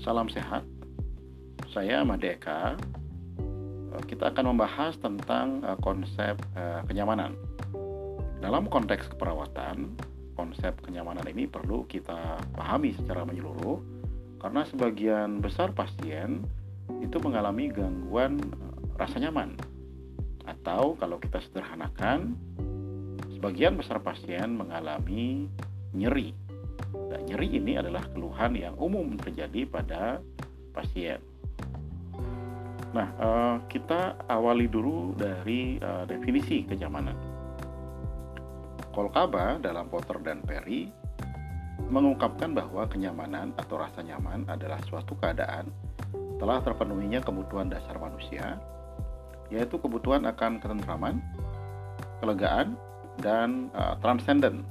Salam sehat. Saya Madeka. Eh, kita akan membahas tentang eh, konsep eh, kenyamanan. Dalam konteks keperawatan, konsep kenyamanan ini perlu kita pahami secara menyeluruh karena sebagian besar pasien itu mengalami gangguan rasa nyaman. Atau kalau kita sederhanakan, sebagian besar pasien mengalami nyeri dan nyeri ini adalah keluhan yang umum terjadi pada pasien. Nah, eh, kita awali dulu dari eh, definisi kenyamanan. Kolkaba dalam Potter dan Perry mengungkapkan bahwa kenyamanan atau rasa nyaman adalah suatu keadaan telah terpenuhinya kebutuhan dasar manusia, yaitu kebutuhan akan ketentraman, kelegaan, dan uh, transenden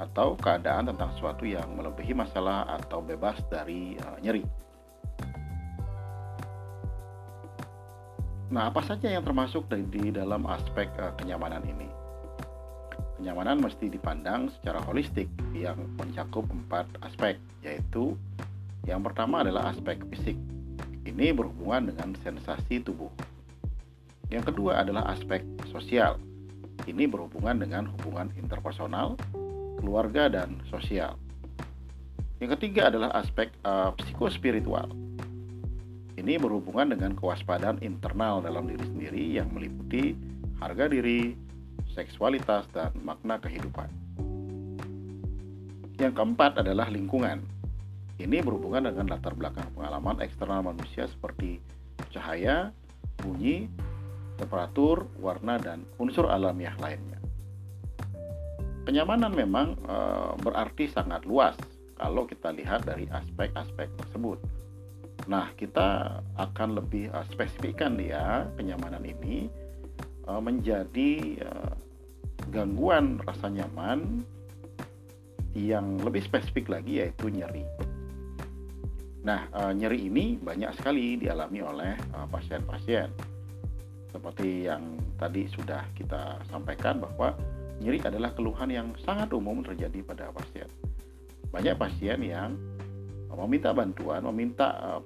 atau keadaan tentang sesuatu yang melebihi masalah atau bebas dari uh, nyeri. Nah, apa saja yang termasuk di, dalam aspek uh, kenyamanan ini? Kenyamanan mesti dipandang secara holistik yang mencakup empat aspek, yaitu yang pertama adalah aspek fisik. Ini berhubungan dengan sensasi tubuh. Yang kedua adalah aspek sosial. Ini berhubungan dengan hubungan interpersonal, keluarga, dan sosial. Yang ketiga adalah aspek uh, psikospiritual. Ini berhubungan dengan kewaspadaan internal dalam diri sendiri yang meliputi harga diri, seksualitas, dan makna kehidupan. Yang keempat adalah lingkungan. Ini berhubungan dengan latar belakang pengalaman eksternal manusia seperti cahaya, bunyi, temperatur, warna, dan unsur alamiah lainnya. Kenyamanan memang e, berarti sangat luas kalau kita lihat dari aspek-aspek tersebut. Nah, kita akan lebih e, spesifikkan ya kenyamanan ini e, menjadi e, gangguan rasa nyaman yang lebih spesifik lagi yaitu nyeri. Nah, e, nyeri ini banyak sekali dialami oleh pasien-pasien. Seperti yang tadi sudah kita sampaikan bahwa Nyeri adalah keluhan yang sangat umum terjadi pada pasien. Banyak pasien yang meminta bantuan, meminta eh,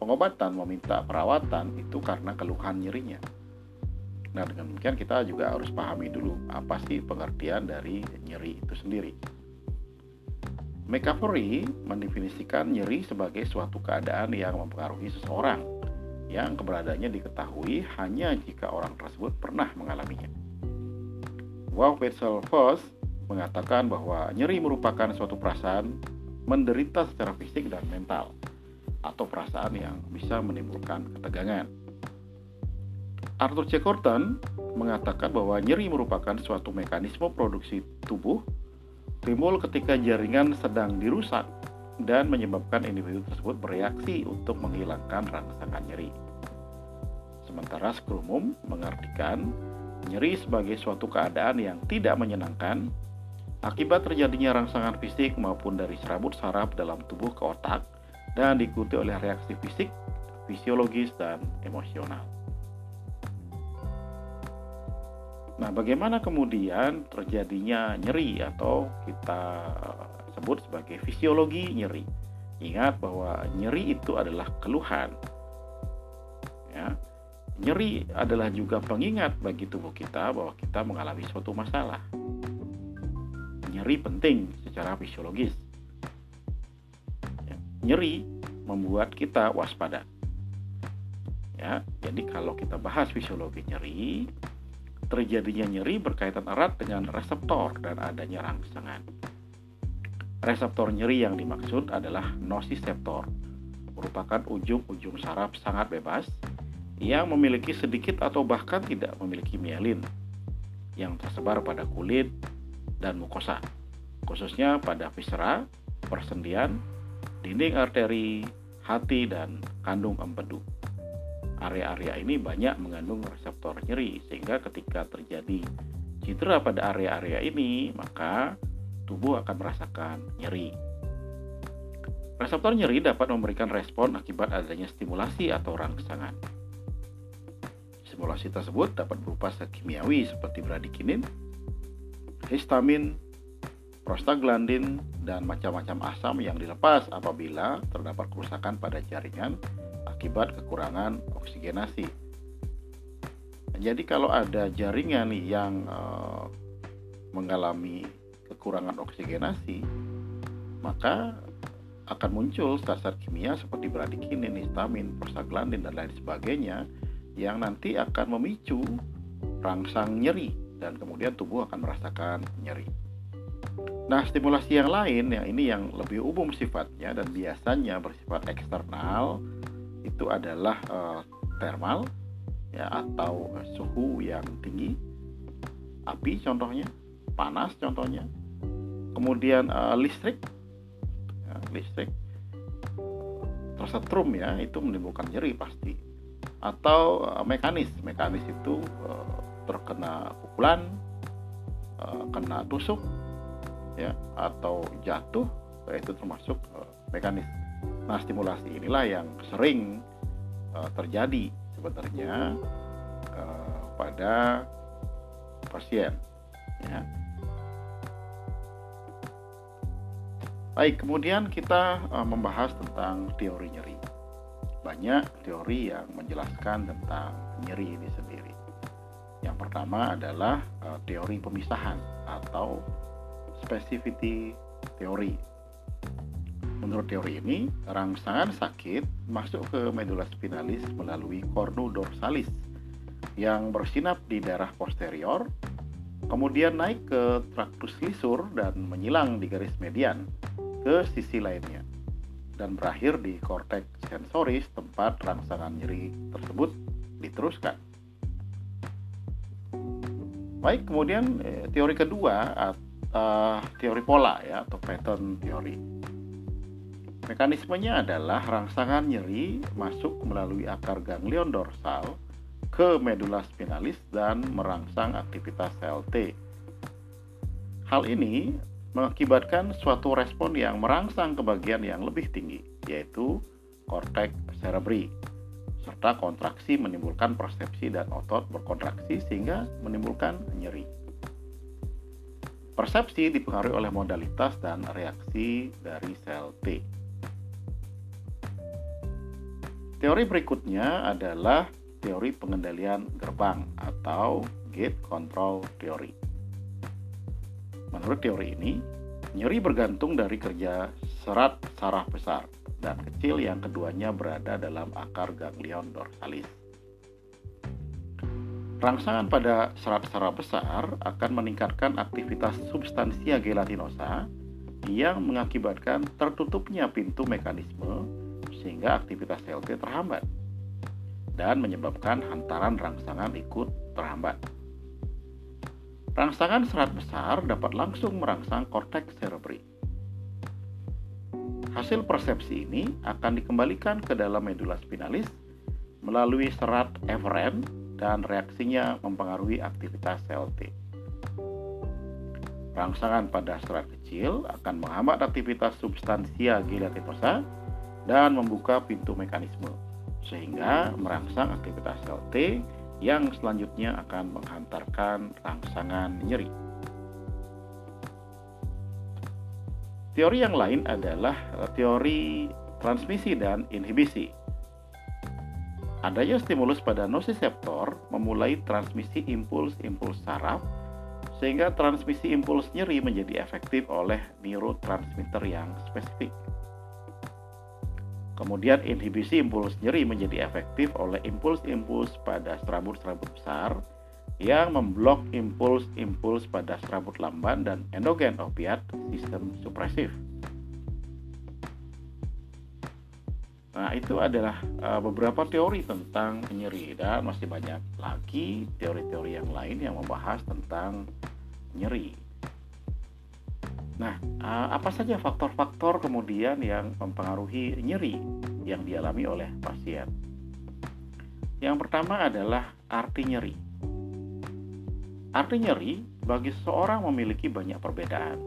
pengobatan, meminta perawatan itu karena keluhan nyerinya. Nah, dengan demikian kita juga harus pahami dulu apa sih pengertian dari nyeri itu sendiri. McCaffrey mendefinisikan nyeri sebagai suatu keadaan yang mempengaruhi seseorang yang keberadaannya diketahui hanya jika orang tersebut pernah mengalaminya. Wow First mengatakan bahwa nyeri merupakan suatu perasaan menderita secara fisik dan mental atau perasaan yang bisa menimbulkan ketegangan. Arthur C. Corton mengatakan bahwa nyeri merupakan suatu mekanisme produksi tubuh timbul ketika jaringan sedang dirusak dan menyebabkan individu tersebut bereaksi untuk menghilangkan rangsangan nyeri. Sementara Scrumum mengartikan Nyeri sebagai suatu keadaan yang tidak menyenangkan akibat terjadinya rangsangan fisik maupun dari serabut saraf dalam tubuh ke otak dan diikuti oleh reaksi fisik, fisiologis, dan emosional. Nah, bagaimana kemudian terjadinya nyeri atau kita sebut sebagai fisiologi nyeri? Ingat bahwa nyeri itu adalah keluhan. Ya, Nyeri adalah juga pengingat bagi tubuh kita bahwa kita mengalami suatu masalah. Nyeri penting secara fisiologis. Nyeri membuat kita waspada. Ya, jadi kalau kita bahas fisiologi nyeri, terjadinya nyeri berkaitan erat dengan reseptor dan adanya rangsangan. Reseptor nyeri yang dimaksud adalah nosiseptor, merupakan ujung-ujung saraf sangat bebas yang memiliki sedikit atau bahkan tidak memiliki mielin yang tersebar pada kulit dan mukosa, khususnya pada viscera, persendian, dinding arteri, hati, dan kandung empedu. Area-area ini banyak mengandung reseptor nyeri, sehingga ketika terjadi cedera pada area-area ini, maka tubuh akan merasakan nyeri. Reseptor nyeri dapat memberikan respon akibat adanya stimulasi atau rangsangan. Stimulasi tersebut dapat berupa zat kimiawi seperti bradikinin, histamin, prostaglandin, dan macam-macam asam yang dilepas apabila terdapat kerusakan pada jaringan akibat kekurangan oksigenasi. Jadi kalau ada jaringan yang uh, mengalami kekurangan oksigenasi, maka akan muncul zat-zat kimia seperti bradikinin, histamin, prostaglandin dan lain sebagainya yang nanti akan memicu rangsang nyeri dan kemudian tubuh akan merasakan nyeri. Nah, stimulasi yang lain yang ini yang lebih umum sifatnya dan biasanya bersifat eksternal itu adalah uh, termal ya atau suhu yang tinggi, api contohnya, panas contohnya, kemudian uh, listrik, ya, listrik tersetrum ya itu menimbulkan nyeri pasti, atau uh, mekanis, mekanis itu uh, terkena pukulan, uh, kena tusuk ya atau jatuh itu termasuk mekanis. Nah, stimulasi inilah yang sering terjadi sebenarnya pada pasien ya. Baik, kemudian kita membahas tentang teori nyeri. Banyak teori yang menjelaskan tentang nyeri ini sendiri. Yang pertama adalah uh, teori pemisahan atau specificity theory. Menurut teori ini, rangsangan sakit masuk ke medula spinalis melalui cornu dorsalis yang bersinap di daerah posterior, kemudian naik ke traktus lisur dan menyilang di garis median ke sisi lainnya, dan berakhir di korteks sensoris tempat rangsangan nyeri tersebut diteruskan. Baik, kemudian eh, teori kedua uh, teori pola ya atau pattern teori. Mekanismenya adalah rangsangan nyeri masuk melalui akar ganglion dorsal ke medula spinalis dan merangsang aktivitas sel T. Hal ini mengakibatkan suatu respon yang merangsang ke bagian yang lebih tinggi, yaitu korteks cerebri, serta kontraksi menimbulkan persepsi dan otot berkontraksi sehingga menimbulkan nyeri. Persepsi dipengaruhi oleh modalitas dan reaksi dari sel T. Teori berikutnya adalah teori pengendalian gerbang atau gate control theory. Menurut teori ini, nyeri bergantung dari kerja serat saraf besar dan kecil yang keduanya berada dalam akar ganglion dorsalis. Rangsangan pada serat-serat besar akan meningkatkan aktivitas substansia gelatinosa yang mengakibatkan tertutupnya pintu mekanisme sehingga aktivitas sel T terhambat dan menyebabkan hantaran rangsangan ikut terhambat. Rangsangan serat besar dapat langsung merangsang korteks cerebri. Hasil persepsi ini akan dikembalikan ke dalam medula spinalis melalui serat eferen dan reaksinya mempengaruhi aktivitas sel T. Rangsangan pada serat kecil akan menghambat aktivitas substansia gelatinosa dan membuka pintu mekanisme, sehingga merangsang aktivitas sel T yang selanjutnya akan menghantarkan rangsangan nyeri. Teori yang lain adalah teori transmisi dan inhibisi Adanya stimulus pada nosiseptor memulai transmisi impuls-impuls saraf sehingga transmisi impuls nyeri menjadi efektif oleh neurotransmitter yang spesifik. Kemudian inhibisi impuls nyeri menjadi efektif oleh impuls-impuls pada serabut-serabut besar yang memblok impuls-impuls pada serabut lamban dan endogen opiat sistem supresif. Nah, itu adalah uh, beberapa teori tentang nyeri dan masih banyak lagi teori-teori yang lain yang membahas tentang nyeri. Nah, uh, apa saja faktor-faktor kemudian yang mempengaruhi nyeri yang dialami oleh pasien? Yang pertama adalah arti nyeri. Arti nyeri bagi seseorang memiliki banyak perbedaan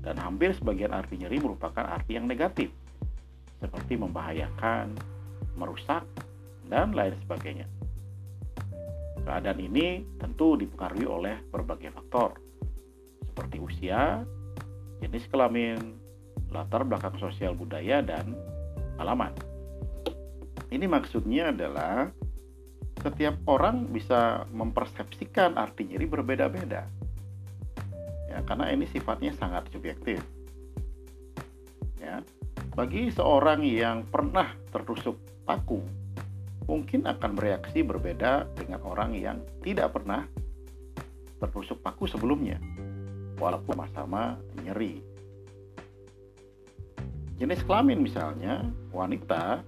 dan hampir sebagian arti nyeri merupakan arti yang negatif seperti membahayakan, merusak, dan lain sebagainya. Keadaan ini tentu dipengaruhi oleh berbagai faktor, seperti usia, jenis kelamin, latar belakang sosial budaya, dan alamat. Ini maksudnya adalah setiap orang bisa mempersepsikan arti nyeri berbeda-beda. Ya, karena ini sifatnya sangat subjektif. Ya. Bagi seorang yang pernah tertusuk paku, mungkin akan bereaksi berbeda dengan orang yang tidak pernah tertusuk paku sebelumnya, walaupun sama-sama nyeri. Jenis kelamin misalnya, wanita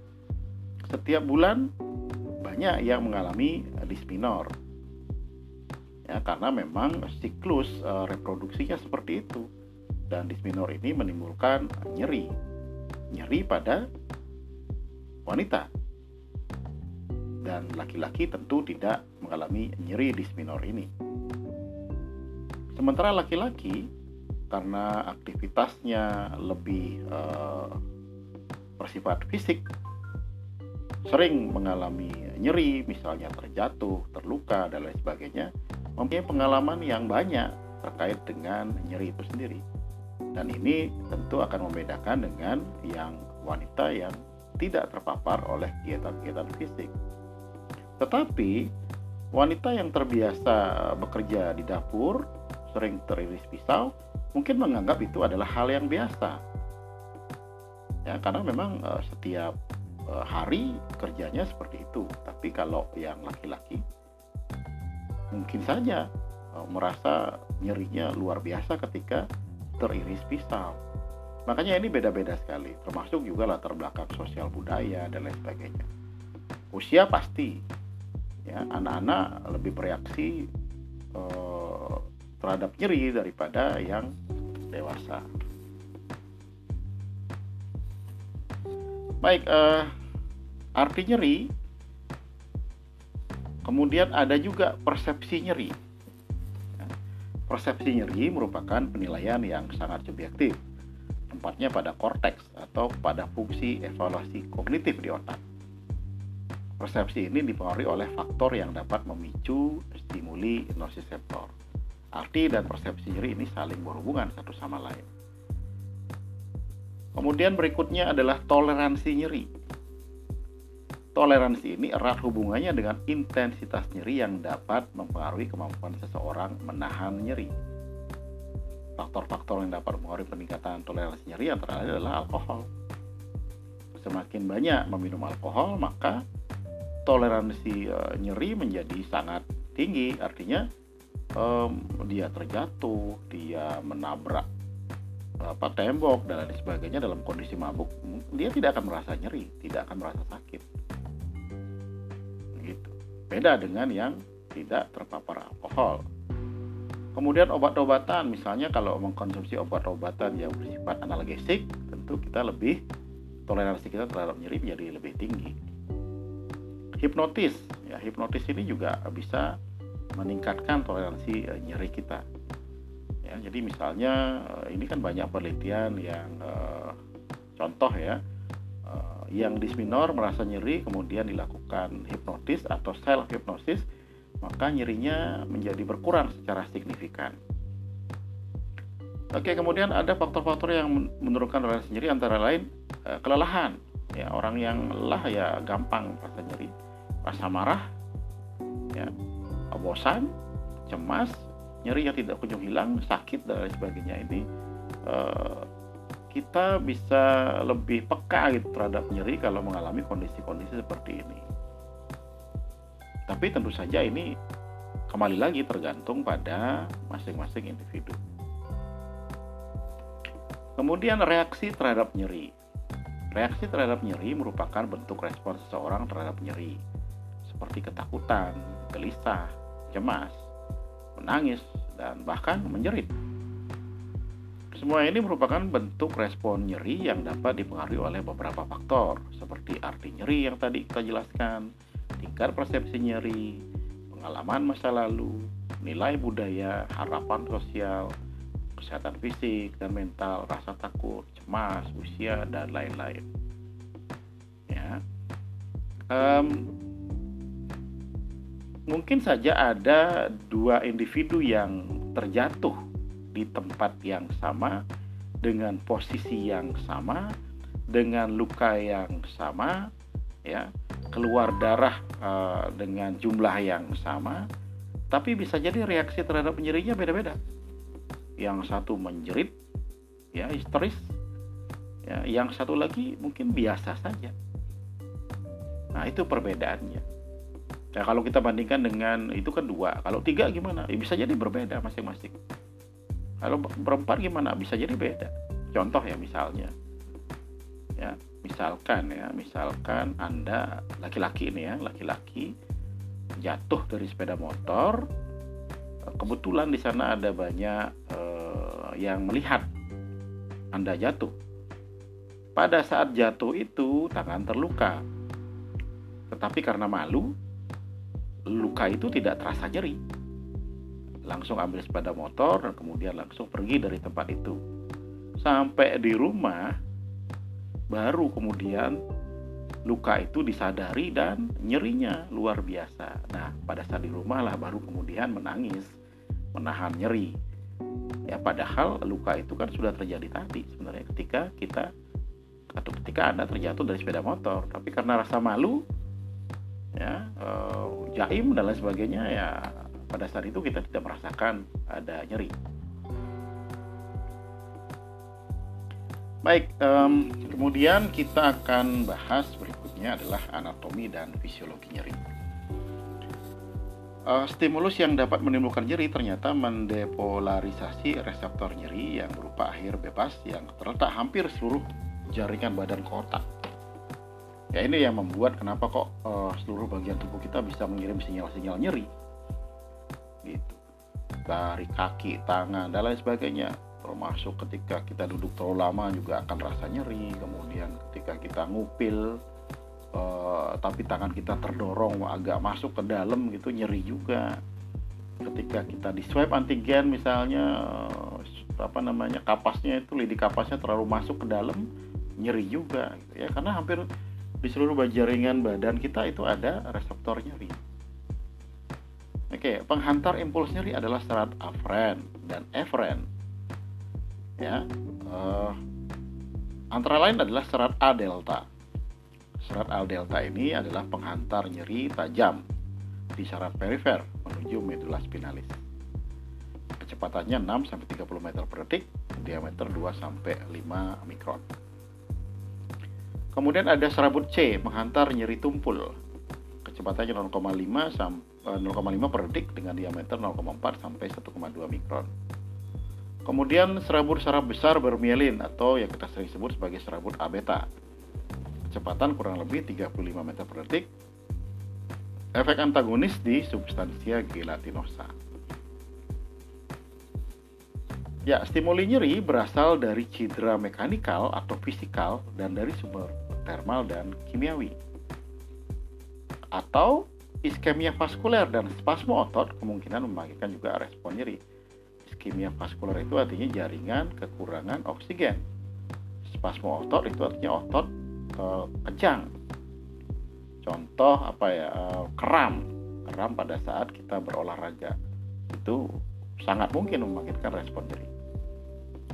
setiap bulan banyak yang mengalami disminor. Ya, karena memang siklus uh, reproduksinya seperti itu. Dan disminor ini menimbulkan nyeri. Nyeri pada wanita. Dan laki-laki tentu tidak mengalami nyeri disminor ini. Sementara laki-laki karena aktivitasnya lebih uh, bersifat fisik sering mengalami nyeri, misalnya terjatuh, terluka, dan lain sebagainya, mempunyai pengalaman yang banyak terkait dengan nyeri itu sendiri. Dan ini tentu akan membedakan dengan yang wanita yang tidak terpapar oleh kegiatan-kegiatan fisik. Tetapi wanita yang terbiasa bekerja di dapur, sering teriris pisau, mungkin menganggap itu adalah hal yang biasa. Ya, karena memang uh, setiap Eh, hari kerjanya seperti itu. Tapi kalau yang laki-laki mungkin saja eh, merasa nyerinya luar biasa ketika teriris pisau. Makanya ini beda-beda sekali, termasuk juga latar belakang sosial budaya dan lain sebagainya. Usia pasti, ya anak-anak lebih bereaksi eh, terhadap nyeri daripada yang dewasa. Baik, uh, arti nyeri. Kemudian ada juga persepsi nyeri. Ya, persepsi nyeri merupakan penilaian yang sangat subjektif, tempatnya pada korteks atau pada fungsi evaluasi kognitif di otak. Persepsi ini dipengaruhi oleh faktor yang dapat memicu stimuli nociceptor. Arti dan persepsi nyeri ini saling berhubungan satu sama lain. Kemudian berikutnya adalah toleransi nyeri. Toleransi ini erat hubungannya dengan intensitas nyeri yang dapat mempengaruhi kemampuan seseorang menahan nyeri. Faktor-faktor yang dapat mempengaruhi peningkatan toleransi nyeri antara lain adalah alkohol. Semakin banyak meminum alkohol, maka toleransi e, nyeri menjadi sangat tinggi. Artinya um, dia terjatuh, dia menabrak apa tembok dan lain sebagainya dalam kondisi mabuk. Dia tidak akan merasa nyeri tidak akan merasa sakit. Gitu. Beda dengan yang tidak terpapar alkohol. Kemudian obat-obatan misalnya kalau mengkonsumsi obat-obatan yang bersifat analgesik tentu kita lebih toleransi kita terhadap nyeri menjadi lebih tinggi. Hipnotis. Ya hipnotis ini juga bisa meningkatkan toleransi eh, nyeri kita. Ya jadi misalnya eh, ini kan banyak penelitian yang uh, contoh ya uh, yang disminor merasa nyeri kemudian dilakukan hipnotis atau self hipnosis maka nyerinya menjadi berkurang secara signifikan. Oke, kemudian ada faktor-faktor yang menurunkan rasa nyeri antara lain uh, kelelahan. Ya, orang yang lelah ya gampang rasa nyeri, rasa marah, ya, bosan, cemas, nyeri yang tidak kunjung hilang, sakit dan lain sebagainya ini uh, kita bisa lebih peka gitu terhadap nyeri kalau mengalami kondisi-kondisi seperti ini. Tapi tentu saja ini kembali lagi tergantung pada masing-masing individu. Kemudian reaksi terhadap nyeri. Reaksi terhadap nyeri merupakan bentuk respon seseorang terhadap nyeri, seperti ketakutan, gelisah, cemas, menangis, dan bahkan menjerit. Semua ini merupakan bentuk respon nyeri yang dapat dipengaruhi oleh beberapa faktor, seperti arti nyeri yang tadi kita jelaskan, tingkat persepsi nyeri, pengalaman masa lalu, nilai budaya, harapan sosial, kesehatan fisik dan mental, rasa takut, cemas, usia, dan lain-lain. Ya, um, mungkin saja ada dua individu yang terjatuh di tempat yang sama dengan posisi yang sama, dengan luka yang sama, ya, keluar darah uh, dengan jumlah yang sama, tapi bisa jadi reaksi terhadap nyerinya beda-beda. Yang satu menjerit, ya histeris, ya, yang satu lagi mungkin biasa saja. Nah itu perbedaannya. Nah kalau kita bandingkan dengan itu kan dua, kalau tiga gimana? Ya, bisa jadi berbeda masing-masing. Kalau berempat gimana? Bisa jadi beda. Contoh ya misalnya, ya misalkan ya, misalkan anda laki-laki ini ya, laki-laki jatuh dari sepeda motor, kebetulan di sana ada banyak eh, yang melihat anda jatuh. Pada saat jatuh itu tangan terluka, tetapi karena malu luka itu tidak terasa nyeri. Langsung ambil sepeda motor dan kemudian langsung pergi dari tempat itu. Sampai di rumah baru kemudian luka itu disadari dan nyerinya luar biasa. Nah, pada saat di rumah lah baru kemudian menangis, menahan nyeri. Ya padahal luka itu kan sudah terjadi tadi sebenarnya ketika kita atau ketika Anda terjatuh dari sepeda motor, tapi karena rasa malu ya uh, jaim dan lain sebagainya ya pada saat itu kita tidak merasakan ada nyeri. Baik, um, kemudian kita akan bahas berikutnya adalah anatomi dan fisiologi nyeri. Uh, stimulus yang dapat menimbulkan nyeri ternyata mendepolarisasi reseptor nyeri yang berupa akhir bebas yang terletak hampir seluruh jaringan badan ke ya ini yang membuat kenapa kok uh, seluruh bagian tubuh kita bisa mengirim sinyal-sinyal nyeri. Gitu. Dari kaki tangan dan lain sebagainya. Termasuk ketika kita duduk terlalu lama juga akan rasa nyeri. Kemudian ketika kita ngupil uh, tapi tangan kita terdorong agak masuk ke dalam gitu nyeri juga. Ketika kita di swab antigen misalnya apa namanya kapasnya itu lidi kapasnya terlalu masuk ke dalam nyeri juga. Ya karena hampir di seluruh jaringan badan kita itu ada reseptor nyeri. Oke, penghantar impuls nyeri adalah serat afren dan efren. Ya, uh, antara lain adalah serat A delta. Serat A delta ini adalah penghantar nyeri tajam di saraf perifer menuju medula spinalis. Kecepatannya 6 sampai 30 meter per detik, diameter 2 sampai 5 mikron. Kemudian ada serabut C menghantar nyeri tumpul. Kecepatannya 0,5 sampai 0,5 per detik dengan diameter 0,4 sampai 1,2 mikron. Kemudian serabut saraf besar bermielin atau yang kita sering sebut sebagai serabut A beta. Kecepatan kurang lebih 35 meter per detik. Efek antagonis di substansia gelatinosa. Ya, stimuli nyeri berasal dari cedera mekanikal atau fisikal dan dari sumber termal dan kimiawi. Atau iskemia vaskuler dan spasmo otot kemungkinan membangkitkan juga respon nyeri. Iskemia vaskuler itu artinya jaringan kekurangan oksigen. Spasmo otot itu artinya otot e, kejang. Contoh apa ya? E, kram. Kram pada saat kita berolahraga. Itu sangat mungkin membangkitkan respon nyeri.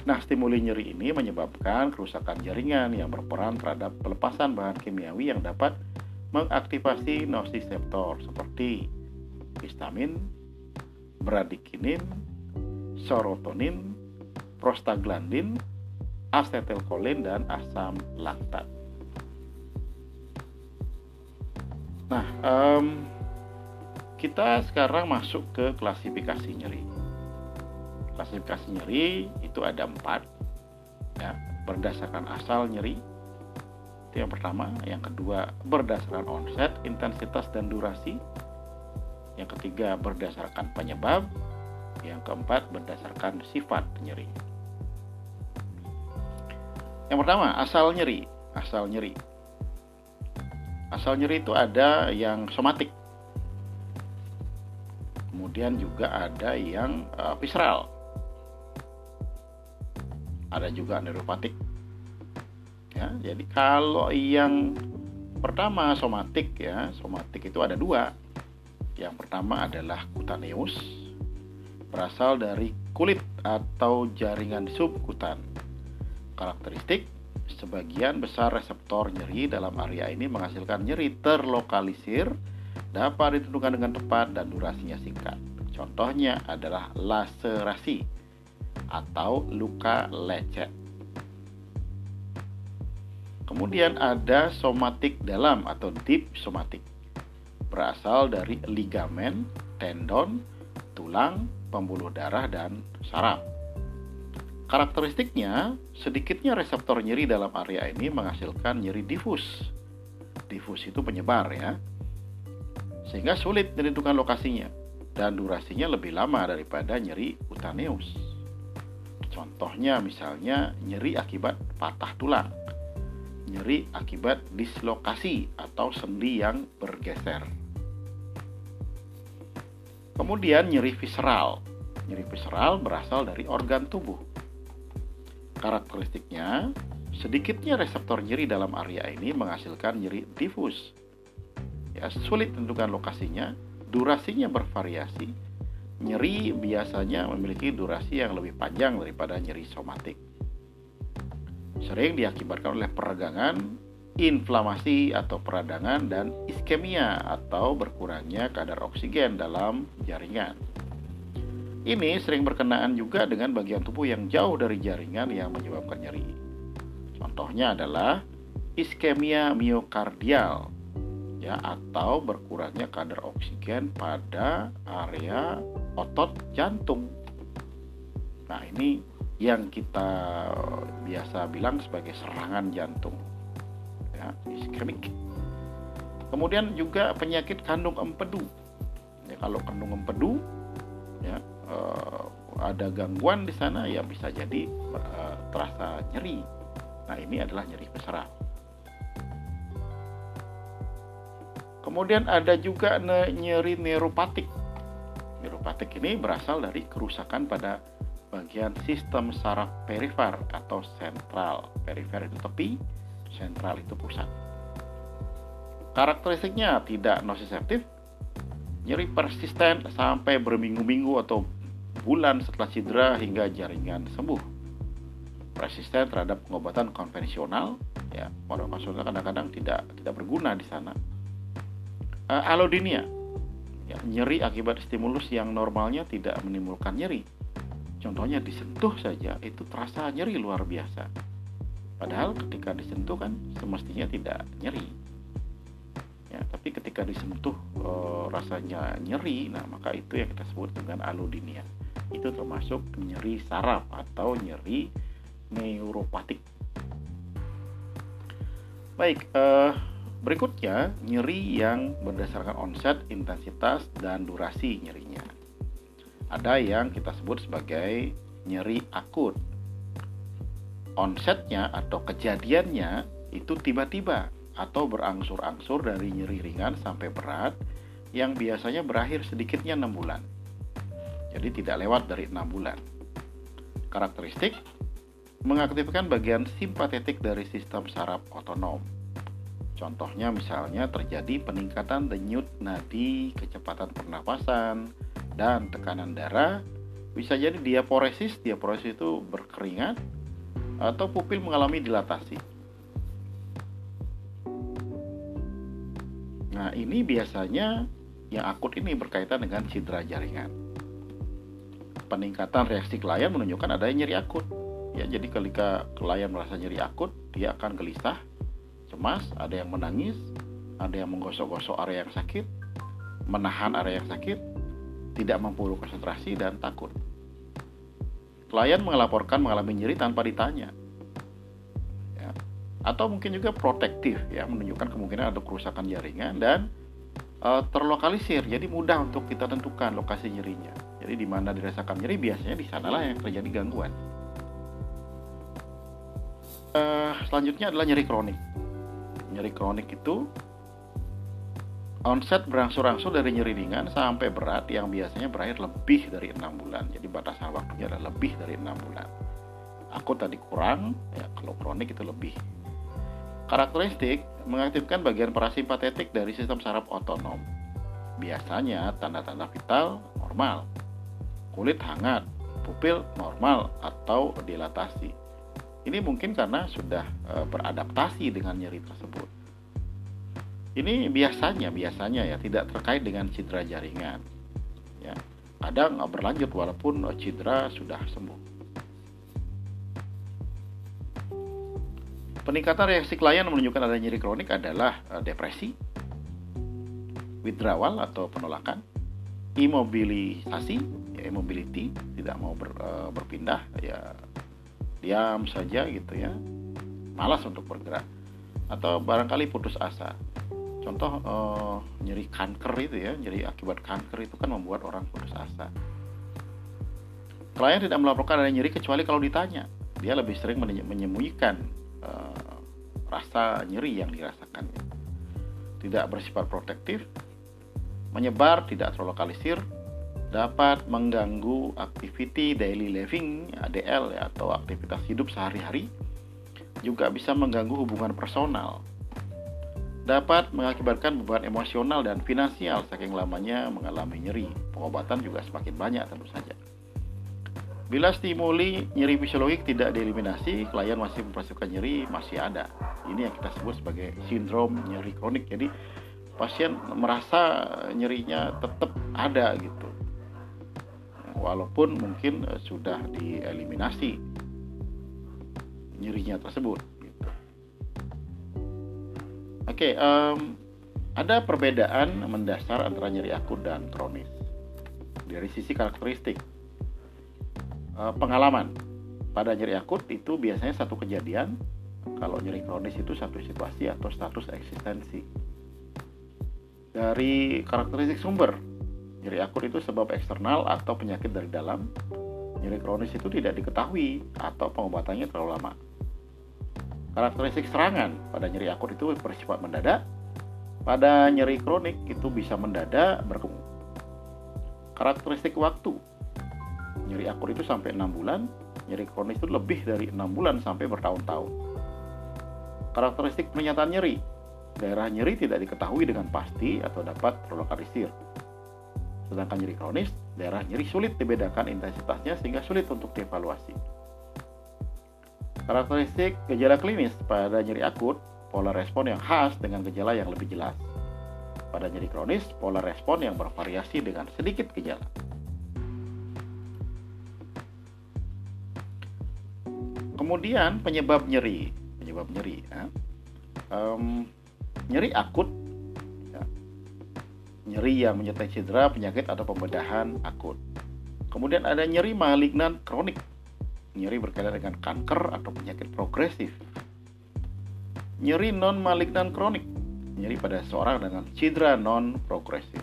Nah, stimuli nyeri ini menyebabkan kerusakan jaringan yang berperan terhadap pelepasan bahan kimiawi yang dapat mengaktifasi nosiseptor seperti histamin, bradikinin, serotonin, prostaglandin, asetilkolin, dan asam laktat. Nah, um, kita sekarang masuk ke klasifikasi nyeri klasifikasi nyeri itu ada empat. Ya berdasarkan asal nyeri itu yang pertama. Yang kedua berdasarkan onset intensitas dan durasi. Yang ketiga berdasarkan penyebab. Yang keempat berdasarkan sifat nyeri. Yang pertama asal nyeri. Asal nyeri. Asal nyeri itu ada yang somatik. Kemudian juga ada yang uh, visceral ada juga neuropatik. Ya jadi kalau yang pertama somatik ya somatik itu ada dua. Yang pertama adalah kutaneus berasal dari kulit atau jaringan subkutan. Karakteristik sebagian besar reseptor nyeri dalam area ini menghasilkan nyeri terlokalisir, dapat ditentukan dengan tepat dan durasinya singkat. Contohnya adalah laserasi atau luka lecet. Kemudian ada somatik dalam atau deep somatik. Berasal dari ligamen, tendon, tulang, pembuluh darah, dan saraf. Karakteristiknya, sedikitnya reseptor nyeri dalam area ini menghasilkan nyeri difus. Difus itu penyebar ya. Sehingga sulit menentukan lokasinya dan durasinya lebih lama daripada nyeri utaneus. Contohnya misalnya nyeri akibat patah tulang, nyeri akibat dislokasi atau sendi yang bergeser. Kemudian nyeri visceral. Nyeri visceral berasal dari organ tubuh Karakteristiknya, sedikitnya reseptor nyeri dalam area ini menghasilkan nyeri difus. Ya, sulit tentukan lokasinya, durasinya bervariasi. Nyeri biasanya memiliki durasi yang lebih panjang daripada nyeri somatik. Sering diakibatkan oleh peregangan, inflamasi atau peradangan, dan iskemia atau berkurangnya kadar oksigen dalam jaringan. Ini sering berkenaan juga dengan bagian tubuh yang jauh dari jaringan yang menyebabkan nyeri. Contohnya adalah iskemia miokardial ya atau berkurangnya kadar oksigen pada area otot jantung. Nah, ini yang kita biasa bilang sebagai serangan jantung. Ya, iskemik. Kemudian juga penyakit kandung empedu. Ya, kalau kandung empedu ya uh, ada gangguan di sana ya bisa jadi uh, terasa nyeri. Nah ini adalah nyeri visceral. Kemudian ada juga nyeri neuropatik. Neuropatik ini berasal dari kerusakan pada bagian sistem saraf perifer atau sentral. Perifer itu tepi, sentral itu pusat. Karakteristiknya tidak nociceptif, nyeri persisten sampai berminggu-minggu atau bulan setelah cedera hingga jaringan sembuh. Resisten terhadap pengobatan konvensional, ya, pengobatan konvensional kadang-kadang tidak tidak berguna di sana. Uh, alodinia, ya, nyeri akibat stimulus yang normalnya tidak menimbulkan nyeri. Contohnya disentuh saja itu terasa nyeri luar biasa. Padahal ketika disentuh kan semestinya tidak nyeri. Ya, tapi ketika disentuh e, rasanya nyeri, nah maka itu yang kita sebut dengan alodinia itu termasuk nyeri saraf atau nyeri neuropatik. Baik, eh, berikutnya nyeri yang berdasarkan onset, intensitas, dan durasi nyerinya. Ada yang kita sebut sebagai nyeri akut. Onsetnya atau kejadiannya itu tiba-tiba atau berangsur-angsur dari nyeri ringan sampai berat yang biasanya berakhir sedikitnya 6 bulan jadi tidak lewat dari enam bulan. Karakteristik mengaktifkan bagian simpatetik dari sistem saraf otonom. Contohnya misalnya terjadi peningkatan denyut nadi, kecepatan pernapasan, dan tekanan darah. Bisa jadi diaporesis, diaporesis itu berkeringat, atau pupil mengalami dilatasi. Nah ini biasanya yang akut ini berkaitan dengan cedera jaringan peningkatan reaksi klien menunjukkan adanya nyeri akut. Ya, jadi ketika klien merasa nyeri akut, dia akan gelisah, cemas, ada yang menangis, ada yang menggosok-gosok area yang sakit, menahan area yang sakit, tidak mampu konsentrasi dan takut. Klien melaporkan mengalami nyeri tanpa ditanya. Ya. Atau mungkin juga protektif ya, menunjukkan kemungkinan ada kerusakan jaringan dan uh, terlokalisir. Jadi mudah untuk kita tentukan lokasi nyerinya. Jadi di mana dirasakan nyeri biasanya di sanalah yang terjadi gangguan. Uh, selanjutnya adalah nyeri kronik. Nyeri kronik itu onset berangsur-angsur dari nyeri ringan sampai berat yang biasanya berakhir lebih dari enam bulan. Jadi batasan waktunya adalah lebih dari enam bulan. Aku tadi kurang, ya kalau kronik itu lebih. Karakteristik mengaktifkan bagian parasimpatetik dari sistem saraf otonom. Biasanya tanda-tanda vital normal, kulit hangat, pupil normal atau dilatasi. Ini mungkin karena sudah uh, beradaptasi dengan nyeri tersebut. Ini biasanya biasanya ya tidak terkait dengan cedera jaringan. Ya, kadang berlanjut walaupun cedera sudah sembuh. Peningkatan reaksi klien menunjukkan adanya nyeri kronik adalah uh, depresi, withdrawal atau penolakan, imobilisasi, ya immobility, tidak mau ber, berpindah, ya diam saja gitu ya, malas untuk bergerak, atau barangkali putus asa. Contoh uh, nyeri kanker itu ya, nyeri akibat kanker itu kan membuat orang putus asa. Klien tidak melaporkan adanya nyeri kecuali kalau ditanya. Dia lebih sering menyembunyikan uh, rasa nyeri yang dirasakannya. Tidak bersifat protektif, menyebar, tidak terlokalisir, dapat mengganggu activity daily living ADL atau aktivitas hidup sehari-hari, juga bisa mengganggu hubungan personal. Dapat mengakibatkan beban emosional dan finansial saking lamanya mengalami nyeri. Pengobatan juga semakin banyak tentu saja. Bila stimuli nyeri fisiologik tidak dieliminasi, klien masih merasakan nyeri masih ada. Ini yang kita sebut sebagai sindrom nyeri kronik. Jadi pasien merasa nyerinya tetap ada gitu. Walaupun mungkin eh, sudah dieliminasi nyerinya tersebut. Gitu. Oke, um, ada perbedaan mendasar antara nyeri akut dan kronis dari sisi karakteristik Eh, pengalaman pada nyeri akut itu biasanya satu kejadian kalau nyeri kronis itu satu situasi atau status eksistensi dari karakteristik sumber nyeri akut itu sebab eksternal atau penyakit dari dalam. Nyeri kronis itu tidak diketahui atau pengobatannya terlalu lama. Karakteristik serangan pada nyeri akut itu bersifat mendadak. Pada nyeri kronik itu bisa mendadak berkembang karakteristik waktu. Nyeri akut itu sampai enam bulan. Nyeri kronis itu lebih dari enam bulan sampai bertahun-tahun. Karakteristik pernyataan nyeri. Daerah nyeri tidak diketahui dengan pasti atau dapat terlokalisir sedangkan nyeri kronis daerah nyeri sulit dibedakan intensitasnya sehingga sulit untuk dievaluasi karakteristik gejala klinis pada nyeri akut pola respon yang khas dengan gejala yang lebih jelas pada nyeri kronis pola respon yang bervariasi dengan sedikit gejala Kemudian penyebab nyeri, penyebab nyeri, ya. um, nyeri akut. Nyeri yang menyertai cedera, penyakit atau pembedahan akut. Kemudian ada nyeri malignan kronik, nyeri berkaitan dengan kanker atau penyakit progresif. Nyeri non malignan kronik, nyeri pada seorang dengan cedera non progresif.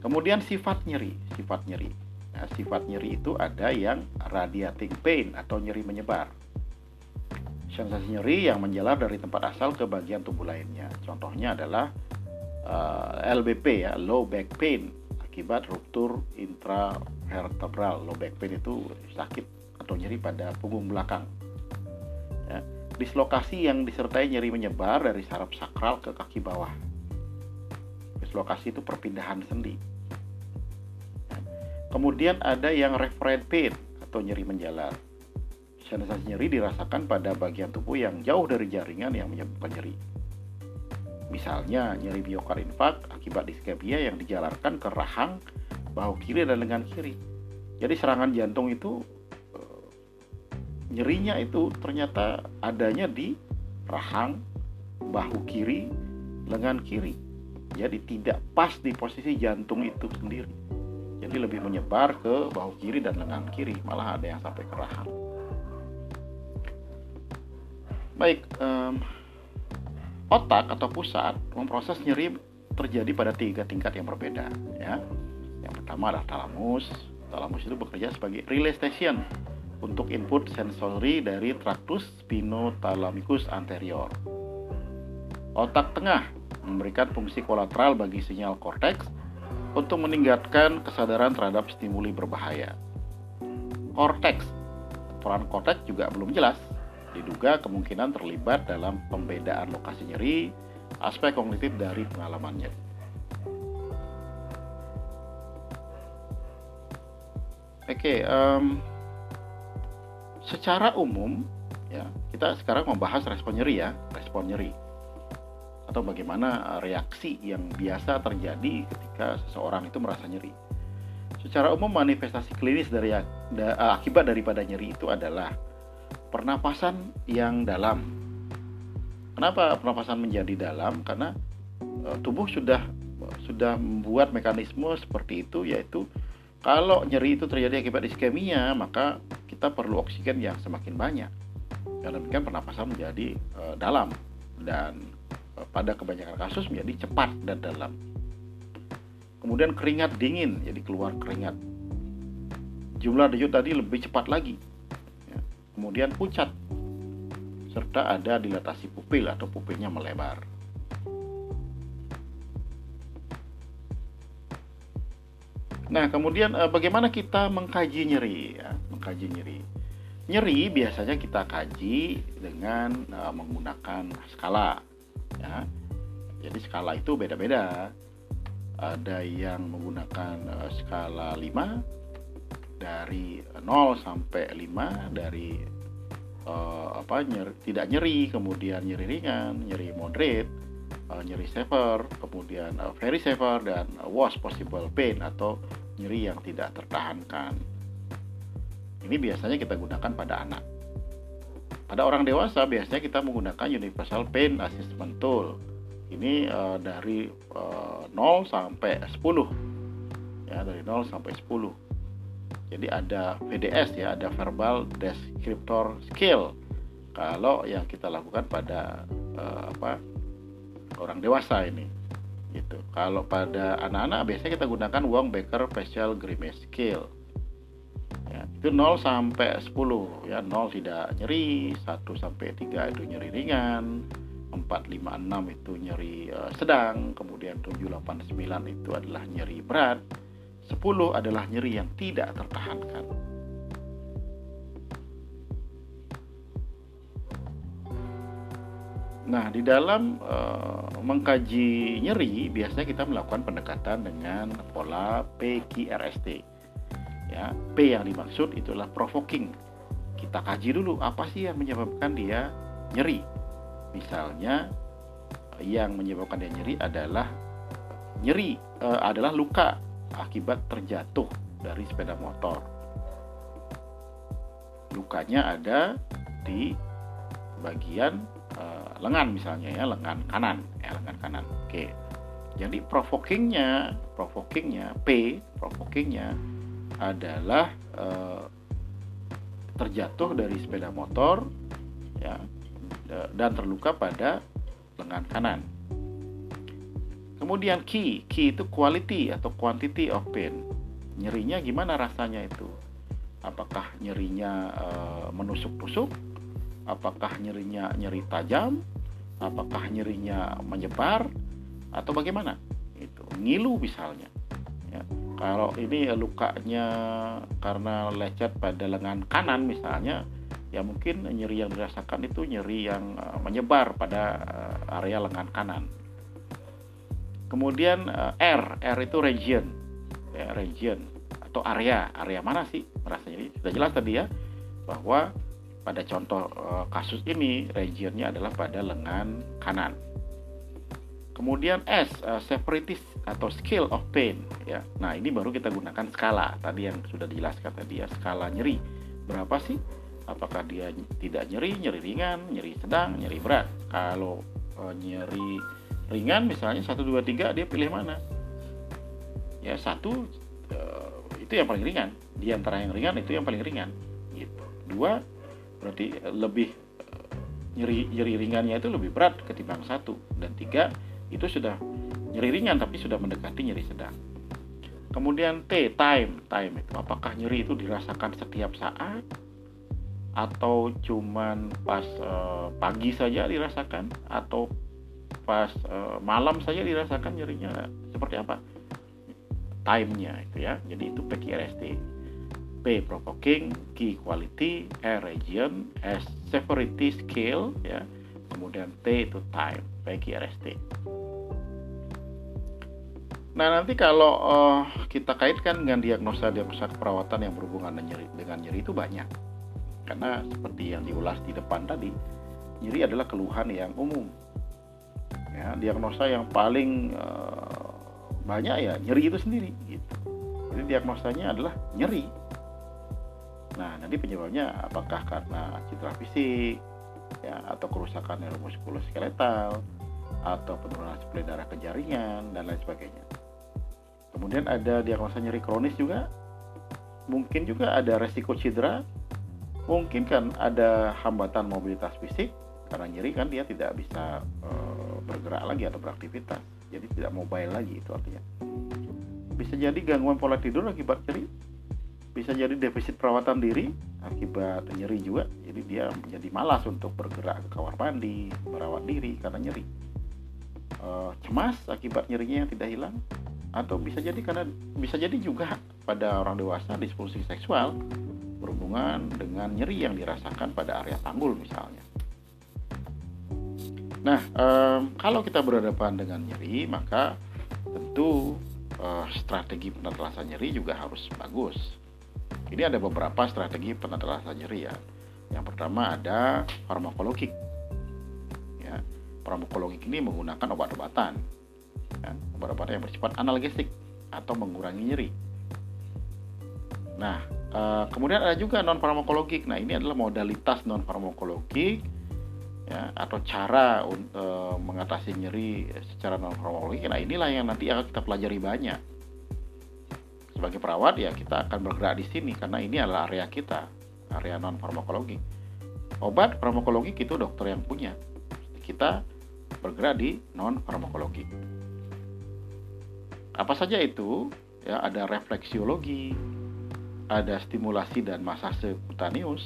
Kemudian sifat nyeri, sifat nyeri sifat nyeri itu ada yang radiating pain atau nyeri menyebar. Sensasi nyeri yang menjalar dari tempat asal ke bagian tubuh lainnya. Contohnya adalah uh, eh, LBP ya, low back pain akibat ruptur intravertebral. Low back pain itu sakit atau nyeri pada punggung belakang. Ya. Dislokasi yang disertai nyeri menyebar dari saraf sakral ke kaki bawah. Dislokasi itu perpindahan sendi Kemudian ada yang referent pain atau nyeri menjalar. Sensasi nyeri dirasakan pada bagian tubuh yang jauh dari jaringan yang menyebabkan nyeri. Misalnya nyeri miokard infark akibat diskepia yang dijalarkan ke rahang, bahu kiri dan lengan kiri. Jadi serangan jantung itu eh, nyerinya itu ternyata adanya di rahang, bahu kiri, lengan kiri. Jadi tidak pas di posisi jantung itu sendiri jadi lebih menyebar ke bahu kiri dan lengan kiri malah ada yang sampai ke rahang baik um, otak atau pusat memproses nyeri terjadi pada tiga tingkat yang berbeda ya yang pertama adalah talamus talamus itu bekerja sebagai relay station untuk input sensori dari traktus spinothalamikus anterior otak tengah memberikan fungsi kolateral bagi sinyal korteks untuk meningkatkan kesadaran terhadap stimuli berbahaya. Korteks, peran korteks juga belum jelas. Diduga kemungkinan terlibat dalam pembedaan lokasi nyeri, aspek kognitif dari pengalaman nyeri. Oke, um, secara umum ya kita sekarang membahas respon nyeri ya respon nyeri atau bagaimana reaksi yang biasa terjadi ketika seseorang itu merasa nyeri secara umum manifestasi klinis dari akibat daripada nyeri itu adalah pernapasan yang dalam kenapa pernapasan menjadi dalam karena e, tubuh sudah sudah membuat mekanisme seperti itu yaitu kalau nyeri itu terjadi akibat iskemia, maka kita perlu oksigen yang semakin banyak. Karena demikian pernapasan menjadi e, dalam dan e, pada kebanyakan kasus menjadi cepat dan dalam. Kemudian keringat dingin, jadi keluar keringat. Jumlah denyut tadi lebih cepat lagi. Kemudian pucat, serta ada dilatasi pupil atau pupilnya melebar. Nah, kemudian eh, bagaimana kita mengkaji nyeri ya, mengkaji nyeri. Nyeri biasanya kita kaji dengan uh, menggunakan skala ya. Jadi skala itu beda-beda. Ada yang menggunakan uh, skala 5 dari 0 sampai 5 dari uh, apa nyeri, tidak nyeri, kemudian nyeri ringan, nyeri moderate, uh, nyeri severe, kemudian uh, very severe dan uh, worst possible pain atau nyeri yang tidak tertahankan. Ini biasanya kita gunakan pada anak. Pada orang dewasa biasanya kita menggunakan Universal Pain Assessment Tool. Ini uh, dari uh, eh, 0 sampai 10. Ya, dari 0 sampai 10. Jadi ada VDS ya, ada Verbal Descriptor Skill. Kalau yang kita lakukan pada uh, apa orang dewasa ini gitu. Kalau pada anak-anak biasanya kita gunakan Wong Baker Facial Grimace Scale. Ya, itu 0 sampai 10 ya 0 tidak nyeri 1 sampai 3 itu nyeri ringan 4 5 6 itu nyeri uh, sedang kemudian 7 8 9 itu adalah nyeri berat 10 adalah nyeri yang tidak tertahankan Nah, di dalam uh, mengkaji nyeri, biasanya kita melakukan pendekatan dengan pola PQRST. Ya, P yang dimaksud itulah provoking. Kita kaji dulu apa sih yang menyebabkan dia nyeri. Misalnya, yang menyebabkan dia nyeri adalah nyeri uh, adalah luka akibat terjatuh dari sepeda motor. Lukanya ada di bagian uh, lengan misalnya ya lengan kanan ya lengan kanan. Oke. Jadi provokingnya provokingnya P provokingnya adalah uh, terjatuh dari sepeda motor ya dan terluka pada lengan kanan kemudian key key itu quality atau quantity of pain nyerinya gimana rasanya itu apakah nyerinya uh, menusuk-tusuk apakah nyerinya nyeri tajam, apakah nyerinya menyebar atau bagaimana? Itu ngilu misalnya. Ya. Kalau ini lukanya karena lecet pada lengan kanan misalnya, ya mungkin nyeri yang dirasakan itu nyeri yang eh, menyebar pada eh, area lengan kanan. Kemudian eh, R, R itu region, ya, region atau area, area mana sih merasa nyeri? Sudah jelas tadi ya bahwa pada contoh uh, kasus ini regionnya adalah pada lengan kanan. Kemudian S, uh, severity atau scale of pain ya. Nah, ini baru kita gunakan skala. Tadi yang sudah dijelaskan tadi ya, skala nyeri. Berapa sih? Apakah dia tidak nyeri, nyeri ringan, nyeri sedang, nyeri berat? Kalau uh, nyeri ringan misalnya 1 2 3 dia pilih mana? Ya, satu uh, itu yang paling ringan. Di antara yang ringan itu yang paling ringan gitu. Dua berarti lebih eh, nyeri nyeri ringannya itu lebih berat ketimbang satu dan tiga itu sudah nyeri ringan tapi sudah mendekati nyeri sedang kemudian T time time itu apakah nyeri itu dirasakan setiap saat atau cuman pas uh, pagi saja dirasakan atau pas uh, malam saja dirasakan nyerinya seperti apa time-nya itu ya jadi itu PQRST P provoking, Q quality, R region, S severity scale ya. Kemudian T itu time, PQRST. Nah, nanti kalau uh, kita kaitkan dengan diagnosa-diagnosa keperawatan yang berhubungan dengan nyeri, dengan nyeri itu banyak. karena seperti yang diulas di depan tadi nyeri adalah keluhan yang umum ya diagnosa yang paling uh, banyak ya nyeri itu sendiri gitu. Jadi diagnosanya adalah nyeri. Nah nanti penyebabnya apakah karena cedera fisik ya atau kerusakan neuromuskuloskeletal atau penurunan suplai darah ke jaringan dan lain sebagainya. Kemudian ada diagnosa nyeri kronis juga. Mungkin juga ada resiko cedera. Mungkin kan ada hambatan mobilitas fisik. Karena nyeri kan dia tidak bisa bergerak lagi atau beraktivitas. Jadi tidak mobile lagi itu artinya. Bisa jadi gangguan pola tidur akibat nyeri bisa jadi defisit perawatan diri akibat nyeri juga. Jadi dia menjadi malas untuk bergerak ke kamar mandi merawat diri karena nyeri. E, cemas akibat nyerinya yang tidak hilang atau bisa jadi karena bisa jadi juga pada orang dewasa disfungsi seksual berhubungan dengan nyeri yang dirasakan pada area panggul misalnya. Nah, um, kalau kita berhadapan dengan nyeri, maka tentu uh, strategi penatelasan nyeri juga harus bagus. Ini ada beberapa strategi penatelasan nyeri ya. Yang pertama ada farmakologik. Ya, farmakologik ini menggunakan obat-obatan ya, obat-obatan yang bersifat analgesik atau mengurangi nyeri. Nah, uh, kemudian ada juga non farmakologik. Nah, ini adalah modalitas non farmakologik ya atau cara uh, mengatasi nyeri secara non farmakologik. Nah, inilah yang nanti akan kita pelajari banyak. Sebagai perawat ya kita akan bergerak di sini karena ini adalah area kita, area non farmakologik. Obat farmakologik itu dokter yang punya. Kita bergerak di non farmakologik. Apa saja itu? Ya, ada refleksiologi, ada stimulasi dan masase kutaneus,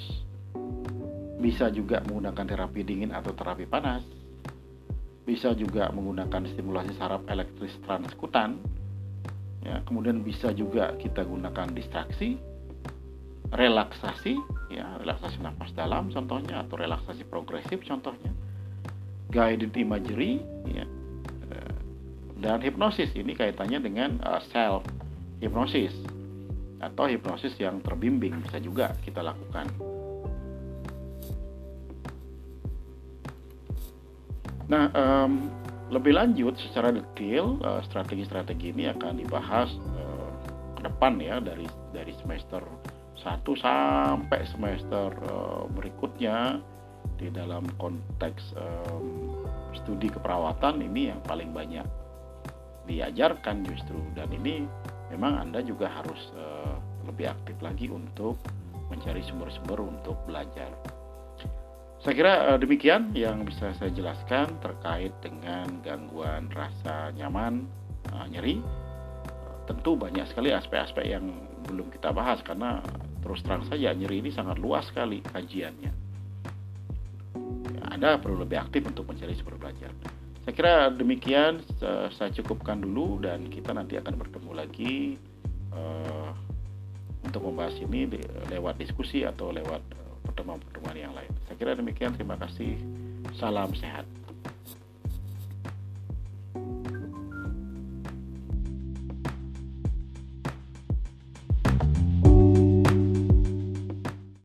bisa juga menggunakan terapi dingin atau terapi panas, bisa juga menggunakan stimulasi saraf elektris transkutan, ya, kemudian bisa juga kita gunakan distraksi, relaksasi, ya, relaksasi nafas dalam contohnya atau relaksasi progresif contohnya, guided imagery, ya, dan hipnosis. Ini kaitannya dengan uh, self hipnosis atau hipnosis yang terbimbing. Bisa juga kita lakukan. Nah, um, lebih lanjut secara detail uh, strategi-strategi ini akan dibahas uh, ke depan ya dari dari semester 1 sampai semester uh, berikutnya di dalam konteks um, studi keperawatan ini yang paling banyak diajarkan justru dan ini memang Anda juga harus uh, lebih aktif lagi untuk mencari sumber-sumber untuk belajar. Saya kira uh, demikian yang bisa saya jelaskan terkait dengan gangguan rasa nyaman, uh, nyeri. Tentu banyak sekali aspek-aspek yang belum kita bahas karena terus terang saja nyeri ini sangat luas sekali kajiannya. Ya, Anda perlu lebih aktif untuk mencari sumber belajar. Saya kira demikian saya cukupkan dulu dan kita nanti akan bertemu lagi untuk membahas ini lewat diskusi atau lewat pertemuan-pertemuan yang lain. Saya kira demikian. Terima kasih. Salam sehat.